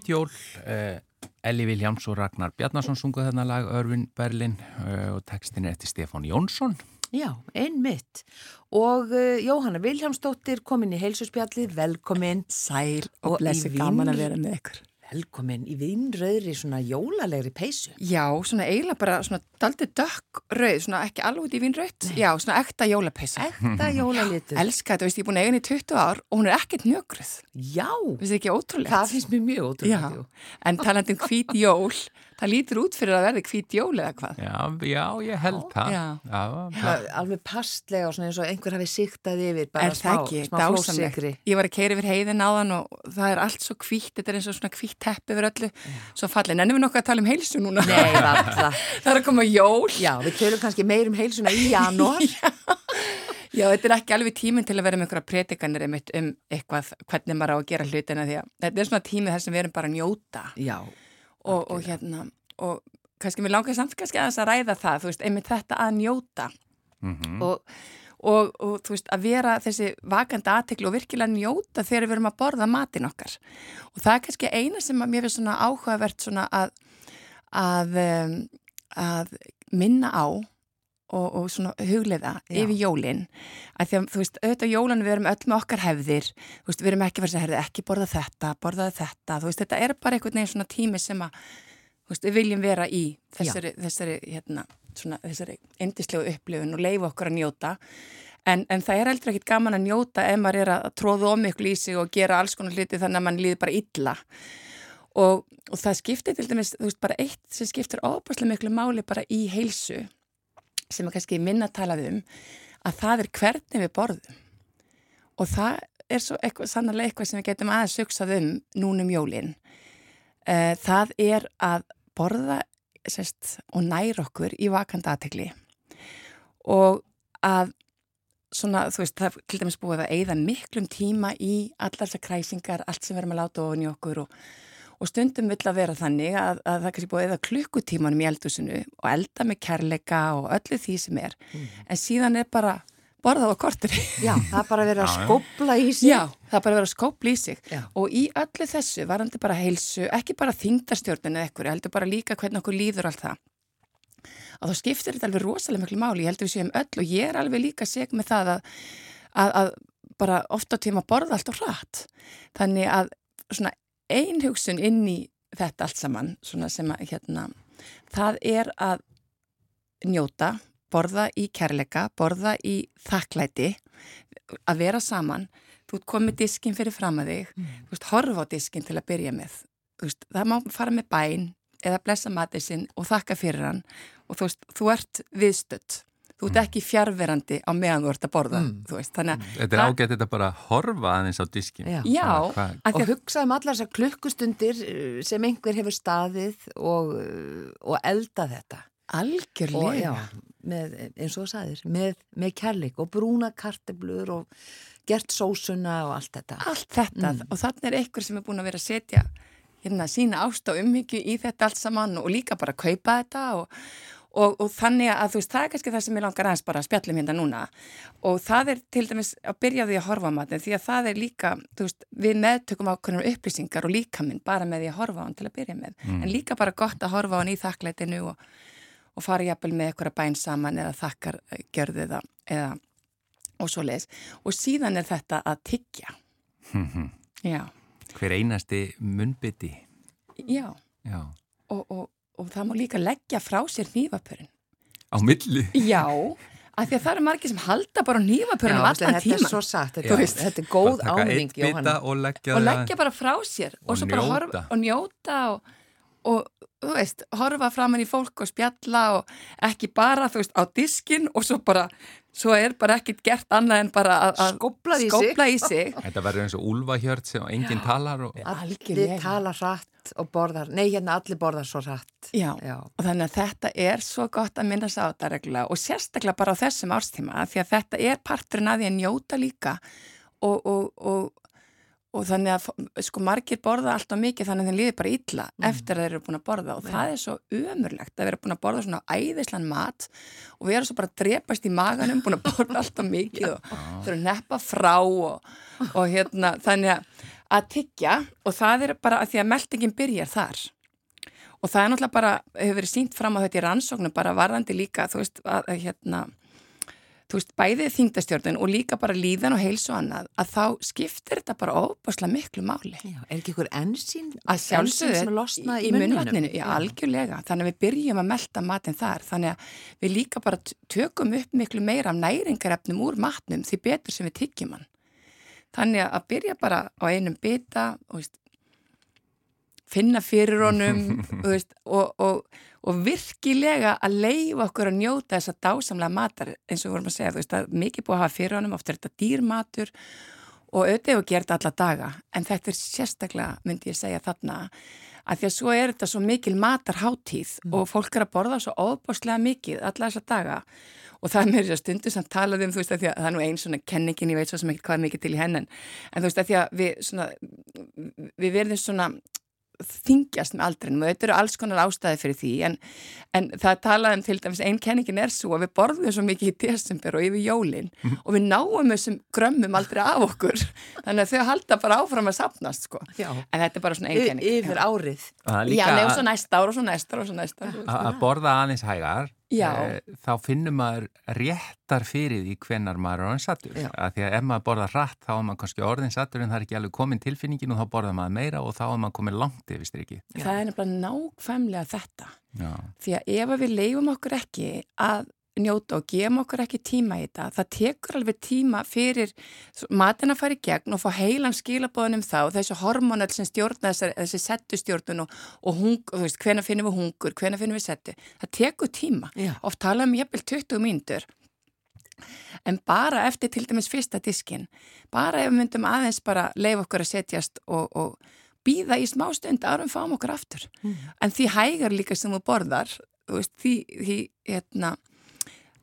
Jólafrið Hvítjól, uh, Elli Viljáms og Ragnar Bjarnason sunguð þarna lag Örvin Berlin uh, og textin er eftir Stefán Jónsson. Já, einmitt. Og uh, Jóhanna Viljámsdóttir komin í heilsuspjallið, velkomin. Sæl Og og blessi í gaman vín- að vera með ykkur. Velkomin í vinnröðri svona jólalegri peysu. Já, svona eiginlega bara svona daldi dökk rauð, svona ekki alveg út í vínrauð. Já, svona ekta jólapeysa. Ekta jólalitur. Elska þetta, veist, ég er búin að eiga henni í 20 ár og hún er ekkert njögruð. Já, Veist ekki ótrúlegt? það finnst mér mjög Já, ótrúlega. en talandi um hvít jól, það lítur út fyrir að verði hvít jól eða hvað. Já, já, ég held það. Já. Já, Alveg pastlega og svona eins og einhver hafi siktað yfir bara er smá, það ekki, smá dásamlegt. flóssikri. Ég var að keira yfir heiðin áðan og það er allt svo hvítt, þetta er eins og svona hvítt tepp yfir öllu, svo fallin. Ennum við nokkuð að tala um heilsu núna? Nei, það er að koma jól. Já, við tölum kannski meir um heilsuna í janúar. Já, þetta er ekki alveg tíminn til að vera með einhverja predikanir einmitt um eitthvað, hvernig maður á að gera hlutina því að þetta er svona tímið þar sem við erum bara að njóta Já, og, og hérna, og kannski mér langar samt kannski aðeins að ræða það, þú veist, einmitt þetta að njóta. Mhm. og, og, og þú veist, að vera þessi vakandi aðtekli og virkilega njóta þegar við erum að borða matinn okkar. Og það er kannski eina sem að mér finnst svona áhugavert svona að að, um, að minna á og, og svona hugleiða yfir jólin. Að því að þú veist, auðvitað jólan við erum öll með okkar hefðir, þú veist, við erum ekki verið að herði ekki borða þetta, borðaði þetta. Þú veist, þetta er bara einhvern veginn svona tími sem að þú veist, við viljum vera í þessari, þessari hérna, svona, þessari indislegu upplifun og leifa okkur að njóta. En, en það er heldur ekkit gaman að njóta ef maður er að tróða ómiklu í sig og gera alls konar hluti þannig að mann líður bara illa. Og, og það skiptir til dæmis, þú veist, bara eitt sem skiptir óbærslega miklu máli bara í heilsu sem er kannski minna að tala um að það er hvernig við borðum. Og það er svo eitthvað, sannlega eitthvað sem við getum aðeins hugsað um núnum jólin. Uh, það er að borða sest, og næra okkur í vakandi aðtegli og að svona, þú veist, það er til dæmis búið að eigða miklum tíma í allar þessar kræsingar, allt sem við erum að láta ofan í okkur og, og stundum vill að vera þannig að, að það kannski búið eigða klukkutímanum í eldusinu og elda með kærleika og öllu því sem er. En síðan er bara borðað á kortur já, það er bara verið að skópla í sig. Já, það er bara að vera að skópla í sig. Já. og í öllu þessu varandi bara heilsu, ekki bara þingdarstjórninu eða ekkur, heldur bara líka hvernig okkur líður allt það. Að þá skiptir þetta alveg rosalega miklu máli, ég heldur við séum öll og ég er alveg líka seg með það að, að, að bara ofta tíma borða allt og hratt. Þannig að svona ein hugsun inn í þetta allt saman svona sem að hérna það er að njóta borða í kærleika, borða í þakklæti að vera saman. Þú ert komið diskin fyrir fram að þig. Þú veist, horfa á diskin til að byrja með. Veist, það má fara með bæn eða blessa matið sinn og þakka fyrir hann. Og þú veist, þú ert viðstödd þú ert ekki fjárverandi á meðan þú ert að borða þú veist, þannig að Þetta er það- ágætt þetta bara að horfa aðeins á diskin. Já. Já, Hvað- af því Og að- hugsa um allar þessar klukkustundir uh, sem einhver hefur staðið og, uh, og elda þetta. Og algjörlega já, með, eins og þú sagðir, með, með kærleik og brúna karteblur og gert sósuna og allt þetta. allt þetta Mm. og þannig er einhver sem er búin að vera að setja hérna sína ást og umhyggju í þetta allt saman og líka bara kaupa þetta og, og, og þannig að þú veist það er kannski það sem ég langar aðeins bara að spjallum hérna núna. Og það er til dæmis að byrja því að horfa á matin því að það er líka, þú veist, við meðtökum ákveðnar upplýsingar og líka minn bara með því að horfa á hann til að byrja með, en líka bara gott að horfa á hann í þakklætinu og, og fara jafnvel með eitthvað bæn saman eða þakkar eh, eða, eða og svo leiðis og síðan er þetta að tyggja. Já, Hver einasti munnbytti. já, Já. og, og, og það má líka leggja frá sér nývapurinn. Á milli? Já, af því að það eru margir sem halda bara nývapurinn um allan þetta tíman. er svo satt, þetta, þetta er góð Jóhanna. og leggja, og það- leggja bara frá sér og, Og svo bara njóta. horfa og njóta og, og þú veist, horfa framann í fólk og spjalla og ekki bara þú veist á diskin og svo bara svo er bara ekkit gert annað en bara að- að Skóflað í í sig Þetta verður eins og úlfahjört sem enginn talar og Allir Algjörlega. tala hratt og borðar, nei hérna allir borðar svo hratt. Já, Já. og þannig að þetta er svo gott að minna sá þetta reglulega og sérstaklega bara á þessum árstíma af því að þetta er parturinn að því að njóta líka og, og, og, og þannig að sko margir borða alltaf mikið þannig að þeim líður bara illa eftir að þeir eru búin að borða. Og það er svo umurlegt að vera búin að borða svona æðislan mat og við erum svo bara að drepast í maganum búin að borða alltaf mikið og þurfum að neppa frá og, og hérna þannig að að tyggja. Og það er bara að því að meldingin byrjar þar. Og það er náttúrulega bara, hefur verið sínt fram á þetta í rannsóknum bara varðandi líka, þú veist, að hérna, þú veist, bæðið þingdastjórnun og líka bara líðan og heilsu og annað, að þá skiptir þetta bara óbáslega miklu máli. Já, er ekki ykkur ensín, Að ensín sem sjálfsögðu losna í, munnvatninu, já, algjörlega. Þannig að við byrjum að melda matinn þar. Þannig að við líka bara tökum upp miklu meira af næringarefnum úr matnum því betur sem við tyggjum hann. Þannig að byrja bara á einum bita, og veist, finna fyrir honum veist, og, og, og virkilega að leifa okkur að njóta þessa dásamlega matar eins og við vorum að segja, þú veist, að mikið búið að hafa fyrir honum, oft er þetta dýrmatur og auðvitað hefur gert alla daga en þetta er sérstaklega, myndi ég segja þarna að því að svo er þetta svo mikil matarháttíð og fólk er að borða svo óbáslega mikið alla þessa daga. Og það er mér þess að stundu sem talaði um þú veist að því að það er nú einn svona kenningin, ég veit svo sem ekki hvað er mikið til í hennan en þú veist að því að við svona við verðum svona þingjast með aldrinum og þetta eru alls konar ástæði fyrir því en, en það talaði um til dæmis einn kenningin er svo að við borðum svo mikið í desember og yfir jólin og við náum þessum grömmum aldrei af okkur þannig að þau halda bara áfram að sapnast sko. Já. en þetta er bara svona einn kenning Yfir árið. Það er Já, líka nefnum að- svo næsta ár og svo næsta ár og svo næsta ár að að borða aðeins hægar Já. e, þá finnur maður réttar fyrir því hvenar maður er orðin sattur að því að ef maður borða hratt þá er maður kannski orðin sattur en það er ekki alveg komin tilfinningin og þá borða maður meira og þá er maður komin langt yfir striki. Það er nefnilega nákvæmlega þetta. Já, því að ef við leifum okkur ekki að njóta og gefum okkur ekki tíma í þetta, það tekur alveg tíma fyrir matin að fara í gegn og fá heilan skilabóðunum þá þessu hormonal sem stjórna þessari, þessi settustjórnun og, og hung, þú veist, hvena finnum við hungur, hvena finnum við settu, það tekur tíma, Já. oft tala um jafnvel 20 mínútur. En bara eftir til dæmis fyrsta diskin bara ef við myndum aðeins bara leifa okkur að setjast og, og býða í smá stund árum fáum okkur aftur. En því hægar líka sem þú borðar þú veist, því, því hérna,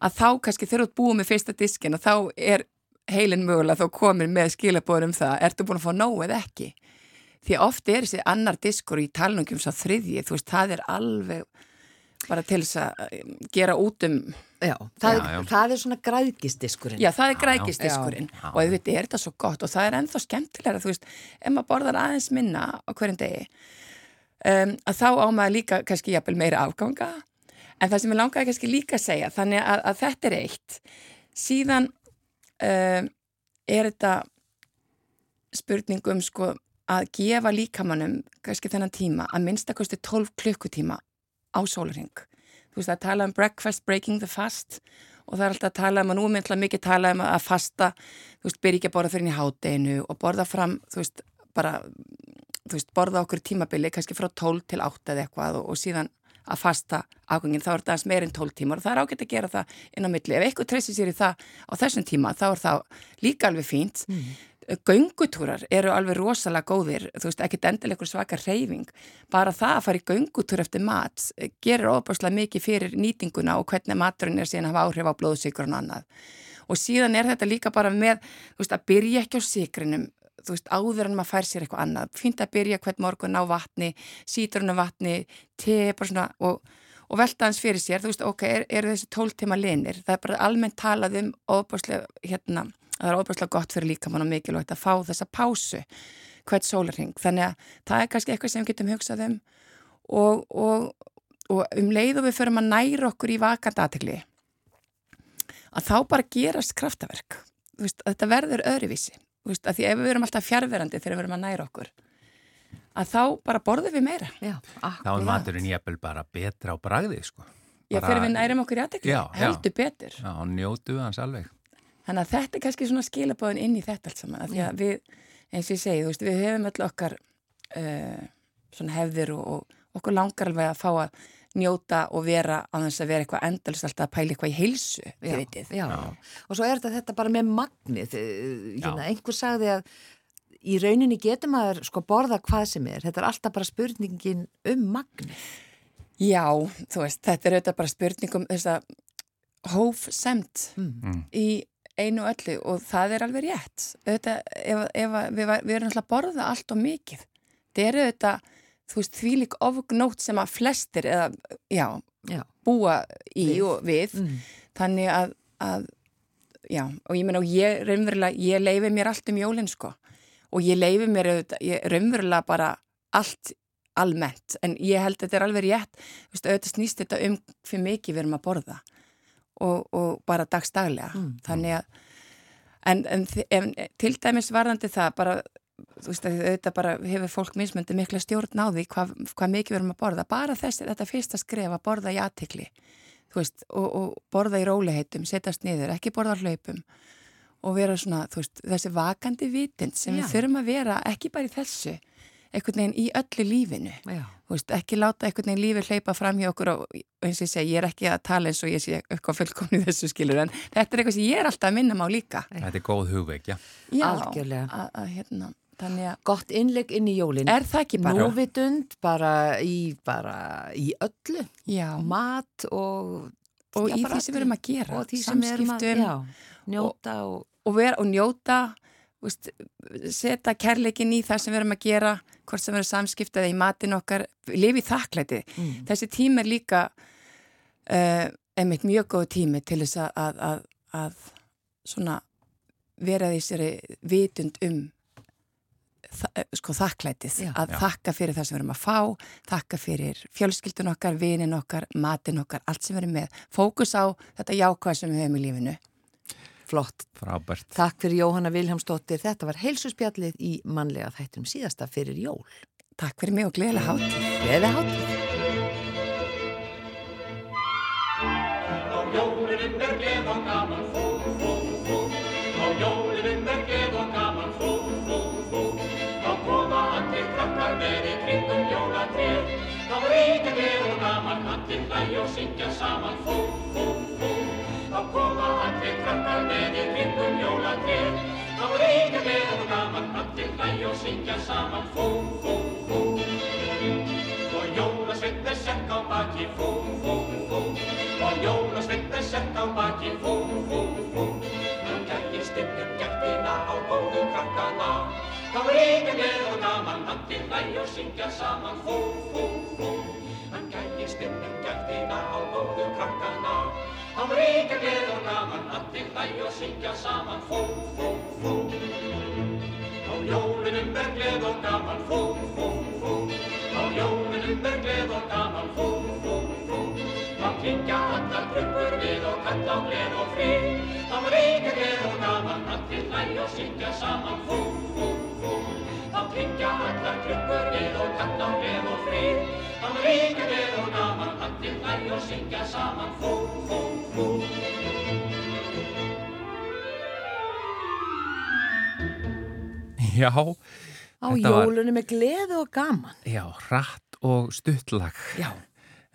að þá kannski þegar þú ert búið með fyrsta diskin þá er heilin mögulega þá komin með skilabóður um það, ertu búin að fá nóg eða ekki því oft er þessi annar diskur í talningum svo þriðji, þú veist, það er alveg bara til þess að um, gera út um Já, það, Já, er, já. það er svona græðgistiskurinn. Já, það er grækistiskurinn Já. og auðvitað er þetta svo gott og það er ennþá skemmtilega, þú veist, ef maður borðar aðeins minna á hverjum degi um, að þá á maður líka kannski jafnvel meira afganga en það sem ég langaði kannski líka að segja þannig að, að þetta er eitt. Síðan um, er þetta spurningum sko að gefa líkamannum kannski þennan tíma að minnstakosti 12 klukkutíma á sólarhing þú veist að tala um breakfast breaking the fast og það er alltaf að tala um að nú er myndla mikið tala um að fasta þú veist, byrja ekki að borða fyrir inn í hátdeinu og borða fram, þú veist, bara þú veist, borða okkur tímabili kannski frá 12 til 8 eða eitthvað og, og síðan að fasta afgangin, þá er það meir en 12 tímar og það er ágætt að gera það inn á milli. Ef eitthvað treysir sér í það á þessum tíma þá er það líka alveg fínt. Göngutúrar eru alveg rosalega góðir, þú veist, ekkert endilega svaka reyfing, bara það að fara í göngutúr eftir mat eh, gerir ofbáslega mikið fyrir nýtinguna og hvernig maturinn er síðan að hafa áhrif á blóðsikur og annað. Og síðan er þetta líka bara með, þú veist, að byrja ekki á sikrinum, þú veist, áður en maður fær sér eitthvað annað. Fínt að byrja hvern morgun á vatni, sítrunum vatni, te, svona og og velta hans fyrir sér, þú veist, ok, er, er þessi tóltíma linir, það er bara almennt talað um hérna, það er ofbáslega gott fyrir líkamann og mikilvægt að fá þessa pásu hvert sólarhing, þannig að það er kannski eitthvað sem við getum hugsað um. Og, og, og um leið og við förum að næra okkur í vakand aðtegli að þá bara gerast kraftaverk, veist, að þetta verður öðruvísi, þú veist, að því ef við verum alltaf fjárverandi þegar við verum að næra okkur að þá bara borðum við meira. Já, Þá er maturinn jæfnvel bara betra á bragði, sko. Já, fyrir við nærum okkur í já. heldur betur. Já, njótu við hans alveg. Þannig að þetta er kannski svona skilabóðin inn í þetta allt saman. af Því að við, eins og ég segi, þú veist, við hefum öll okkar uh, svona hefðir og, og okkur langar alveg að fá að njóta og vera á þess að vera eitthvað endalist alltaf að pæla eitthvað í heilsu, Já, já. og svo er þetta, þetta bara með magnið eh, hérna, einhver sagði að í rauninni getur maður sko borða hvað sem er þetta er alltaf bara spurningin um magnið Já, þú veist, þetta er auðvitað bara spurningum þess að hófsemt Mm. í einu og öllu og það er alveg rétt. Auðvitað, ef, ef að við, við erum alltaf að borða allt og mikið. Það er auðvitað, þú veist, þvílik ofgnótt sem að flestir, eða, já, Já. búa í Við. og við. Mm. Þannig að, að, já, og ég meina, og ég raunverulega, ég leifi mér allt um jólinn, sko. Og ég leifi mér raunverulega bara allt almennt, en ég held að þetta er alveg rétt, þú veist, auðvitað snýst þetta um fyrir mikið við erum að borða og, og bara dagstaglega, Mm. þannig að en, en, en til dæmis varðandi það bara, þú veist, að auðvitað bara hefur fólk mismöndi mikla stjórn á því hvað, hvað mikið við erum að borða, bara þessi þetta fyrsta skref að borða í aðtikli veist, og, og borða í róliheitum setjast niður, ekki borða á hlaupum og vera svona, þú veist, þessi vakandi vitind sem Já. við þurfum að vera ekki bara í þessu, einhvern veginn í öllu lífinu veist, ekki láta einhvern veginn lífi hleypa fram hjá okkur og eins og ég segi, ég er ekki að tala eins og ég sé eitthvað fullkomni þessu skilur en þetta er eitthvað sem ég er alltaf að minna má líka Þetta er góð hugveikja. Já, Algjörlega. að, að, hérna, þannig að gott innlegg inn í jólin. Er það ekki bara núvitund bara í, bara í öllu. Já, mat og og í því sem við erum að gera og því sem við erum að já, njóta og, og, vera, og njóta úst, setja kærleikin í það sem við erum að gera hvort sem við erum samskiptaði í matin okkar lifi þakklæti. Mm. þessi tími er líka uh, einmitt mjög góð tími til þess að, að, að, að svona vera því sér vitund um sko þakklætið. Já. að Já. þakka fyrir það sem við erum að fá þakka fyrir fjölskyldun okkar, vinin okkar matin okkar, allt sem við erum með. Fókus á þetta jákvæð sem við hefum í lífinu. Flott. Frábært. Takk fyrir Jóhanna Viljámsdóttir þetta var heilsuspjallið í mannlega þættum síðasta fyrir jól. Takk fyrir mig og gleðilega hátíð. Gleði hátíð gleð og gaman, allir hlæja og syngja saman, fú, fú, fú. Þá koma allir krakkar með í kringum jólatréð. Þá ríkir gleð og gaman, allir hlæja og syngja saman, fú, fú, fú. Og jólasveinn er sekk á baki, fú, fú, fú. Og jólasveinn er sekk á baki, fú, fú, fú. Hann gægist inn um gættina á góðu krakkana. Þá ríkir gleð og gaman, allir hlæja og syngja saman, fú, fú, fú. Hann gægist inn um gættina á góðu krakkana. Þá ríkir gleð og gaman, allir hlæja og syngja saman, fú, fú, fú. Á jólunum er gleð og gaman, fú, fú, fú. Á jólunum er gleð og gaman, fú, fú, fú. Klingja allar klukkur við og kalla á gleð og frið. Þá ríkir gleð og gaman, allir hlæja og syngja saman, fú, fú, fú. Þá klingja allar klukkur við og kalla á gleð og frið. Þá ríkir gleð og gaman, allir hlæja og syngja saman, fú, fú, fú. Já, Á Þetta var- jólunum er gleði og gaman já, hratt og stuttlag. Já,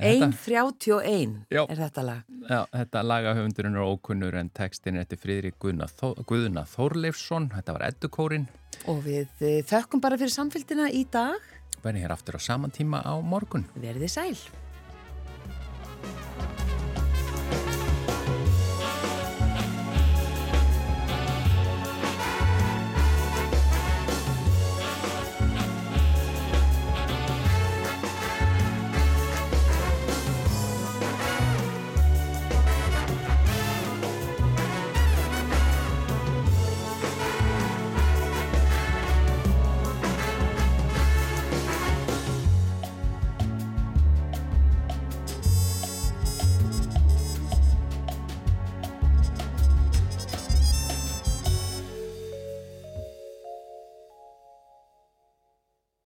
1.31 er þetta lag. Já, þetta lagahöfundurinn er ókunnur en textin er eftir Fríðrik Guðuna Þorleifsson, þetta var Eddukórin. Og við eh, þökkum bara fyrir samfélgina í dag. Verðum hér aftur á saman tíma á morgun. Verðið sæl.